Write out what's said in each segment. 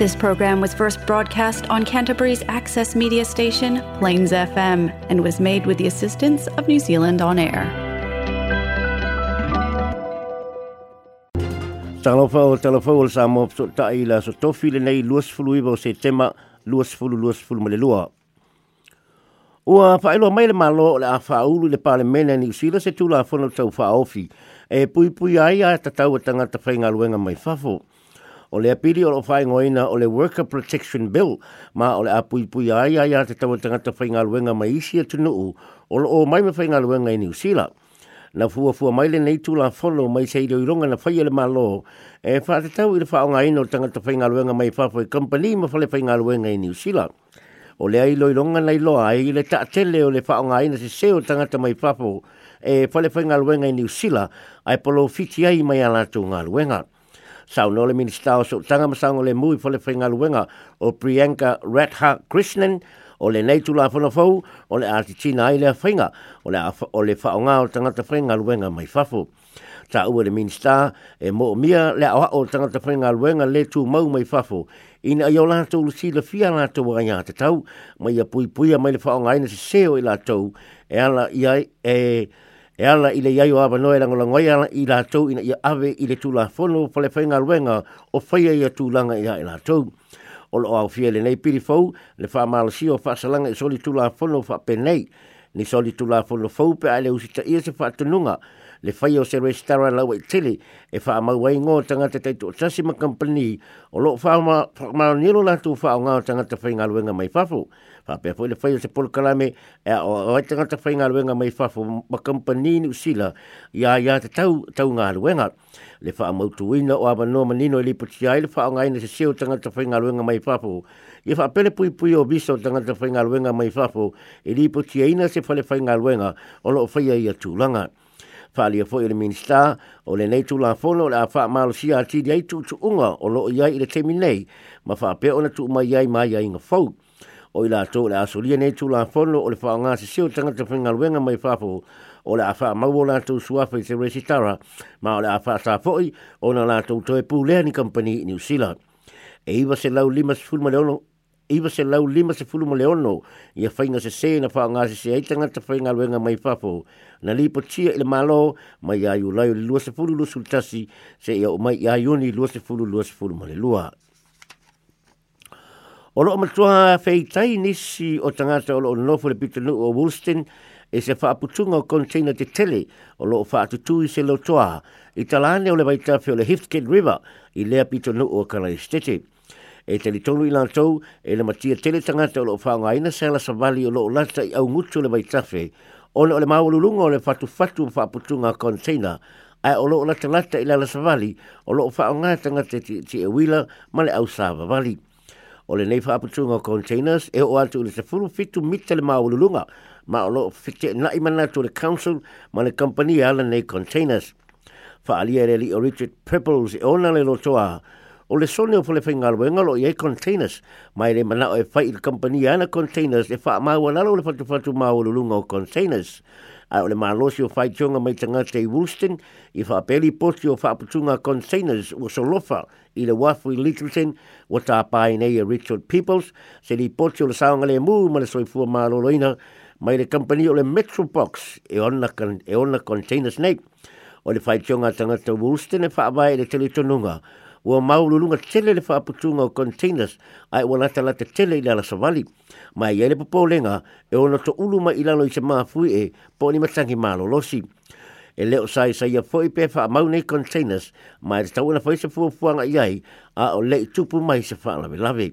This program was first broadcast on Canterbury's access media station, Plains FM, and was made with the assistance of New Zealand On Air. Talofa o talofa o sa mo so ta ila so tofi le nei luas fulu iwa o se tema luas fulu luas fulu male lua. Ua whaelo mai le malo le a whaulu le palemena ni usila se tula fono tau whaofi e pui pui ai a tatau a tangata whainga luenga mai fafo. o le apiri o lo fai ngoina o le Worker Protection Bill ma o le apui pui ai ai a te tawa tangata fai ngaluenga mai isi atu e nuu o lo o mai me fai ngaluenga i New Zealand. Na fua fua mai nei tu la whono mai sei reo ironga na fai ele malo e wha te tau i le wha onga ino tangata fai ngaluenga mai whafoi company ma fale fai ngaluenga i New Zealand. O le ai loi longa nei loa e i le ta tele o le wha onga ino se seo tangata mai whafo e fale fai ngaluenga i New Zealand ai polo fiti ai mai alatu ngaluenga. Ngaluenga sau no le minister o so tanga masang o le mui fo le whinga luenga o Priyanka Radha Krishnan o le nei tula fono fau o le ati tina ai le whinga o le, o le whaonga o tangata whinga luenga mai fafu. Ta ua le minister e mo mia le awa o te whinga luenga le tu mau mai fafu i na iau si le sila fia lātou a ngā te tau mai a pui pui mai le whaonga ina se o i lātou e ala i ai e e ala i le iaio awa noe la langa ia i la tau ina ia ave i le tūla whono pale whainga luenga o whaia ia tūlanga ia i la tau. O lo au fie le nei piri fau, le wha maala si o wha salanga i soli tūla fono wha pe nei, ni soli tūla fono fau pe ai usita ia se wha tununga, le fai o se restara lau e tele e wha amau ai ngō tangata tei tō tasi ma company o lo wha amau nilo lātou wha o ngā tangata whai ngā luenga mai whafo wha pia fo le fai o se polo kalame e o ai tangata whai ngā luenga mai whafo ma company ni usila ia ia te tau tau ngā luenga le wha amau tuina o awa no manino e liputia ai le wha o ngaina se seo tangata whai ngā luenga mai whafo ia wha pele pui pui o biso tangata whai ngā luenga mai whafo e liputia ina se whale whai ngā luenga o lo whai ia a tūlanga faalia foʻi o le minista o lenei tulafono o le a faamalosia atili ai tuutuʻuga o loo iai i le temi nei ma faapea ona tuumai ai maiaiga fou o i latou le a solia nei tulafono o le faaaogā sesio tagata fegaluega mai fafo o le a faamau o latou suafa i teresitara ma o le a faasā foʻi ona latou toe pulea ni kampani i niusila e iva se lau lima sefulu ma le ono iwa se lau lima se fulu mole ono ia whainga se se na wha ngā se se ai tangata whainga luenga mai papo na lipo tia ile malo mai ia iu laio le lua se fulu lua sultasi se ia o ia iuni lua se fulu lua se fulu le lua O loo matua wheitai nisi o tangata o loo nofo le pita nuu o Woolston e se whaaputunga o container te tele o loo whaatutui se lotoa i talane o le vaitawhi o le Hifkid River i lea pita nuu o Kalaistete. Tete e te li tonu i lantou e le matia tele tangata o loo whaonga aina sa la savali o loo lata i au ngutu le vai tafe o le o le mawalurunga o le fatu fatu o whaaputunga container ai o loo lata lata i la savali o loo whaonga tangata ti, e wila ma le au sa o le nei whaaputunga containers e o atu le te furu fitu mita le mawalurunga ma o loo fite na imana tu le council ma le company e ala nei containers. Fa alia e le li o Richard Pebbles e ona le lotoa. toa o le sone o pole eh, whainga luenga lo i e containers, mai le mana o e whai i company ana containers, e wha maua lalo le whatu whatu maua lulunga o containers. a o le malosi o whai tionga mai tangata i Woolston, i wha peli poti o wha putunga containers o solofa i le wafu i Littleton, o tā pai nei e eh, Richard Peoples, se li poti o le saonga le mū ma le soifua maloloina, mai le company o le Metrobox e ona, e ona containers nei. O le whai tionga tangata Woolston e wha mai le teletonunga, ua maululuga tele le faapatuga o containers ae ua latalata tele i le alasavali ma iai le popolega e ona toulu mai i lalo i se mafui e po o ni matagi malolosi e leo saisaia foʻi pe faamau nei containers ma e tatau ona foʻi se fuafuaga i ai a o leʻi tupu mai se faalavelave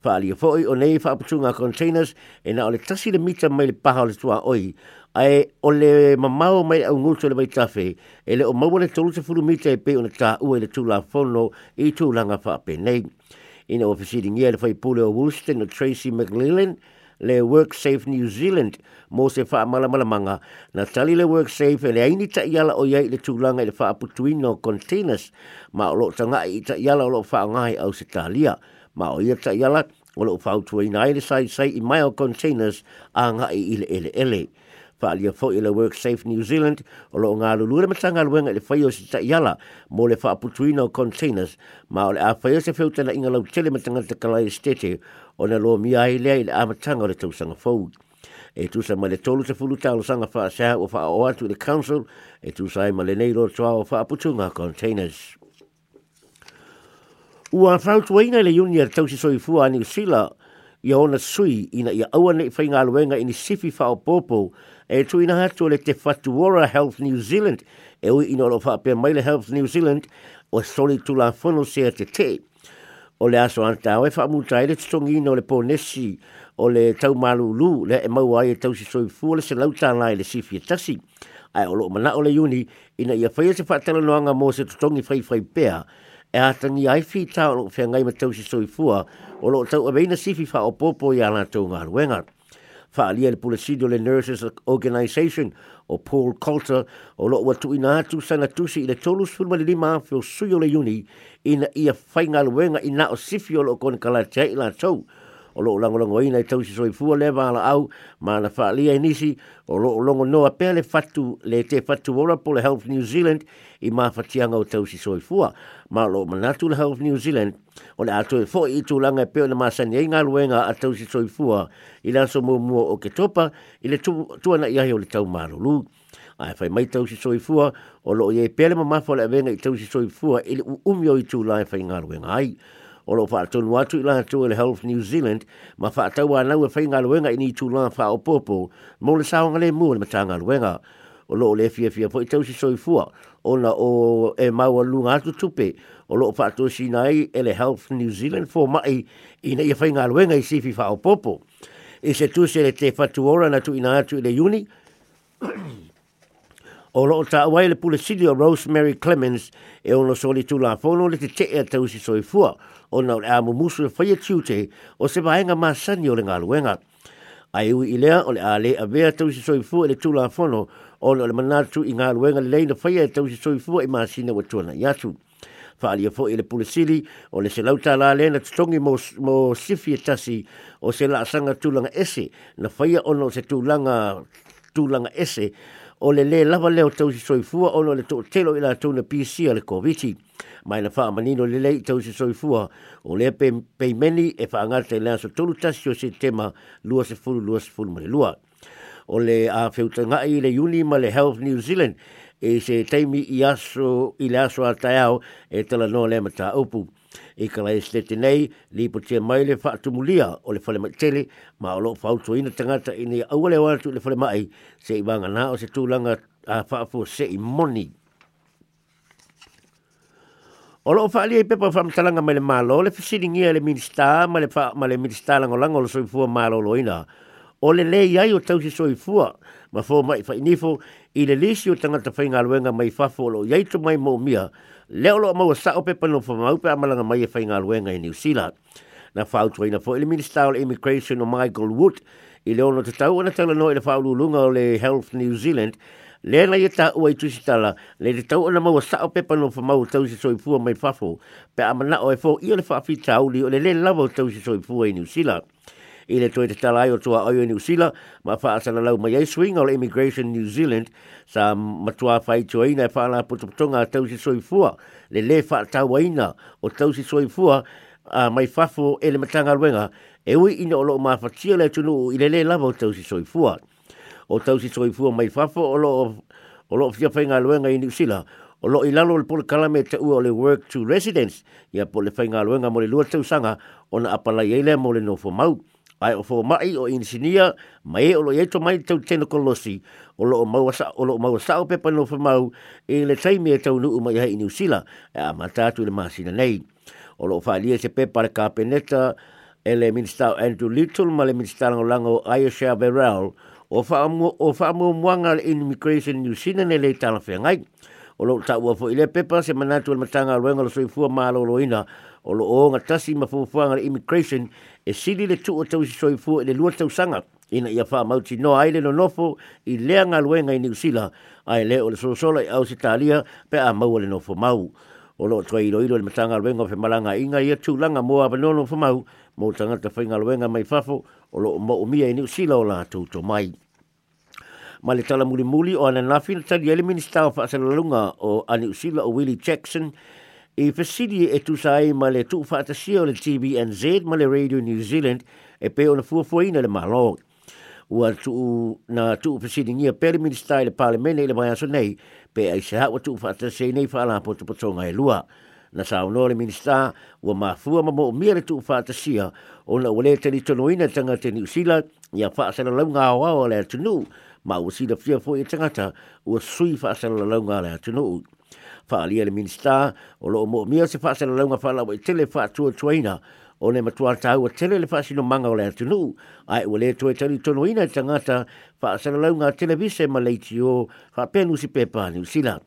faaalia foʻi o nei faapatuga containers e na o le tasi le mita mai le paha o le tuaoi ai ole le mamau mai au ngulso le mai tafe, e le o mawane tolu se furu mita e pe o na tā ua le tūla whono i tūlanga whaape nei. in o fesiri ngia le whaipule o Woolston o Tracy McLellan, le Work Safe New Zealand mo se fa mala mala manga. Na tali le Work Safe e ai ni ta iala o iai le tūlanga i le wha no containers ma o lo tanga ngai i ta iala o lo fa ngai au se talia. Ma o ia ta iala o lo fa utuina i le sai sai i mai o containers a ngai i le ele ele. ele. whaalia fo i le safe New Zealand o loo ngā lulure matanga luenga le whaio si ta iala mo le whaaputuina o containers ma o le a whaio se whiutena inga lau tele matanga te kalai stete o na lo mia ai lea i le amatanga o le tausanga fau. E tusa ma le tolu te fulu talo sanga whaasea o wha o atu le council e tusa e ma le nei lo toa o whaaputunga containers. Ua whautuaina le unia tausi soifua a New Zealand ia ona sui ina ia aua nei fai ngā luenga ini sifi whao pōpō e tu ina hatu le te Fatuora Health New Zealand e ui ina lo whaapea Maile Health New Zealand o soli tu la whono sea te te. O le aso antao e whaamu tae le tutongi ino le pōnesi o le tau malu lu le e mau ai e tau si soi fua le se lautana e le sifi e tasi. Ai o lo mana o le uni ina ia whaia se e whaatala noanga mō se tutongi whai whai pēa e atangi ai fi tā o loko whiangai ma tau si soi fua o loko tau a e veina wha o popo i ana tau maharuenga. Wha alia le pula le Nurses Organisation o Paul Coulter o loko watu na atu sana tusi i le tolu sulma le lima fio suyo le uni ina ia whainga luenga ina o sifi o loko ni kalatea i la tau o lo lango lango ina tau si soi fua le vala au ma na fa lia nisi o lo lango no a pele fatu le te fatu ora po le Health New Zealand i ma fa tianga o tau si soi fua ma lo manatu le Health New Zealand o le ato e fo i tu langa peo le masani e inga luenga a tau si soi fua i lanso mo mua o ke topa i le tu, ana ia o le tau marulu ai fai mai tau si soi fua o lo ye pele ma mafo le venga i tau si soi fua i umio i tu lai fai ngā luenga ai Olo lo fa tonu atu i lana tu Health New Zealand ma fa a ana e we fainga luenga i ni tu lana fa o popo mo le sao ngale mo le matanga luenga o le fia fia po i tau si soifua o na o e maua lunga atu tupe o lo fa tu si nai e le Health New Zealand fo mai i na e i fainga luenga i sifi fa o popo e se tu se le te fatu ora na tu ina atu i le uni O loo ta awai le pule Rosemary Clemens e ono soli tu la fono le te te e tau si soifua. fua. o na o le amumusu e whaia tiu te o se maenga masani o le ngā luenga. Ai i lea o le a le a vea tau si soifua e le tūla whono o le manatu i ngā luenga le leina whaia e tau si soifua e masina wa tuana i atu. Whaalia fo i le pulisili o le se lauta la lena tutongi mo, mo sifi e tasi o se la asanga tūlanga ese na whaia ono se tūlanga tūlanga ese o le le lava leo tau si soifua ono le tō telo i la tūna PC a le koviti mai na wha manino le lei tau se soifua o lea peimeni e whaangata i lea so tolu tasi o se tema lua se fulu lua se fulu mare lua. O le a whiutanga i le Uni ma le Health New Zealand e se teimi i aso i le aso a taiao e tala no le mata upu. E kala e stete nei, li po te mai le whaatumulia o le whale matele, ma o lo whautu ina tangata i ni au le watu le whale mai, se i wanga na o se tūlanga a whaafu se i moni. O loo wha alia i pepa wha amtalanga mai le malo, le whasiringia le minista, ma le, ma le minista lango lango le soifua malo loina. O le le iai o tausi soifua, ma fō mai wha inifo, i le lisi o tangata whai ngā luenga mai whafo lo iai tu mai mō mia, le olo maua sa o pepa no whamaupe amalanga mai e whai ngā luenga i New Zealand. Na whautua ina fō, i e le minista o le immigration o Michael Wood, i le ono te tau ana tala no i e le whaululunga o le Health New Zealand, lea na ye ta o tu si tala le te tau na mau sa o pe pano mau tau si soifua mai fafo pe amana o e fo i le fa fi o le le lava o tau si soifua i New i le toi te tala ai o tua oio New Zealand ma wha asana lau mai swing o le Immigration New Zealand sa matua whai tuaina e whaala putuputonga tau si soifua le le wha tauaina o tau si soifua a mai fafo e le matanga ruenga e ui ina o loo mawhatia le tunu i le le lava o tau si soifua. o tau si soi fua mai fafo o lo o lo fia fainga luenga i New o lo i lalo le pole kalame te ua o le work to residence ia pole fainga luenga mo le lua tau sanga o na apala i eile mo le no fo mau ai o fo mai o insinia mai e o lo yeto mai tau tena kolosi o lo mau sa o lo mau sa o pe no fo mau e le taimi e tau nu umai hai i New e a mata tu le masina nei o lo fa'alia se pepa le kapeneta e le minister Andrew Little ma le minister ngolanga o Ayesha Verrell o mo o muanga in immigration New Zealand e le tala whea ngai. O lo ta ua fwoi le pepa se manatu al matanga ruenga lo soifua maa lo loina o lo oonga tasi ma fwoifuanga le immigration e sili le tu o tau si soifua e le lua tau sanga ina ia wha mauti no le no nofo i lea ngā luenga i New Zealand ai le o le sorosola i au si talia pe a maua le nofo mau. O lo tue ilo ilo le matanga ruenga o whemalanga inga ia tūlanga mua apanono fwa mau mō tangata whainga luenga mai fafo o lo mo mia ni usila o la tu to mai ma le tala muli muli o ana nafi na tali ele minista fa se o ani usila o Willie Jackson e fesili e tu sai ma le tu fa o le TVNZ ma le Radio New Zealand e pe ona fuafuaina le malo ua tu na tu fesilingia pe le minister i e le palemene i le mai aso nei pe ai se hawa tu fa sei nei fa ala poto potonga e lua na saunoa le minista ua mafua ma mo moʻomia le tuupatasia ona ua lē talitonoina tagata e niusila ia faasalalauga aoao a le atunuu ma ua fia foʻi e tagata ua sui faasalalauga a le atunuu faaalia le minista o loo moʻomia se faasalalauga faalaua i e tele faatuatuaina o le matua tau a tele le whaasinomaga o le atunuu, ai ua le toi tari tono ina i tangata whaasalalauga televise ma leitio whapenu si pepa ni usila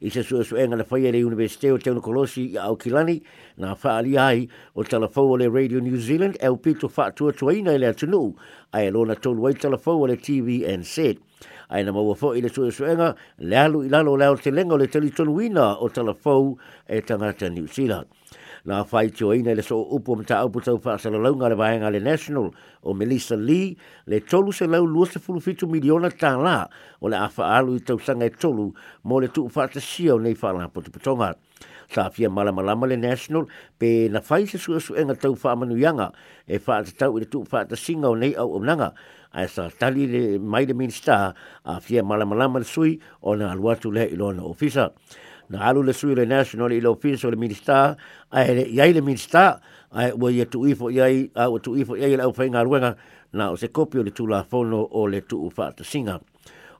i se sua suenga na faia le Universiteo Teuna Kolosi i Aokilani na whaali ai o talafau le Radio New Zealand e upito whaatua tuaina i le atunuu ai e lona tolu ai talafau le TVNZ. Ai na maua fo i le sua suenga le alu i lalo leo te lenga o le talitonuina o talafau e tangata New Zealand. na fai tio ina le so upo mta upo tau pa sa launga le vahenga le national o Melissa Lee le tolu se lau lua se fulu fitu miliona ta la o le afa alu i tau sanga e tolu mo le tu ufa te sia o nei fa la potu patonga. Sa fia malama lama le national pe na fai se su su enga tau fa manu yanga e fa te tau i le tu ufa te singa o nei au o nanga ai sa tali le mai le minister a fia malama lama le sui o na aluatu le ilona ofisa. na ofisa. na alu le sui le national i le le minista ai le iai le minista ai ua ia tu ifo iai a ua tu ifo iai le au whainga ruenga na o se kopi o le tulafono o le tuu whaatasinga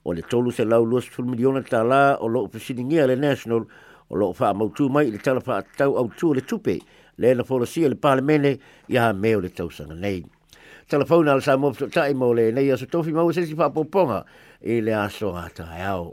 o le tolu se lau luas ful miliona la o lo upesiningia le national o lo wha mai i le tala wha tau au tu le tupe le na folosia le palemene me o le tausanga nei telefona al sa mo tai mo le nei aso tofi mo se si fa poponga i le aso ata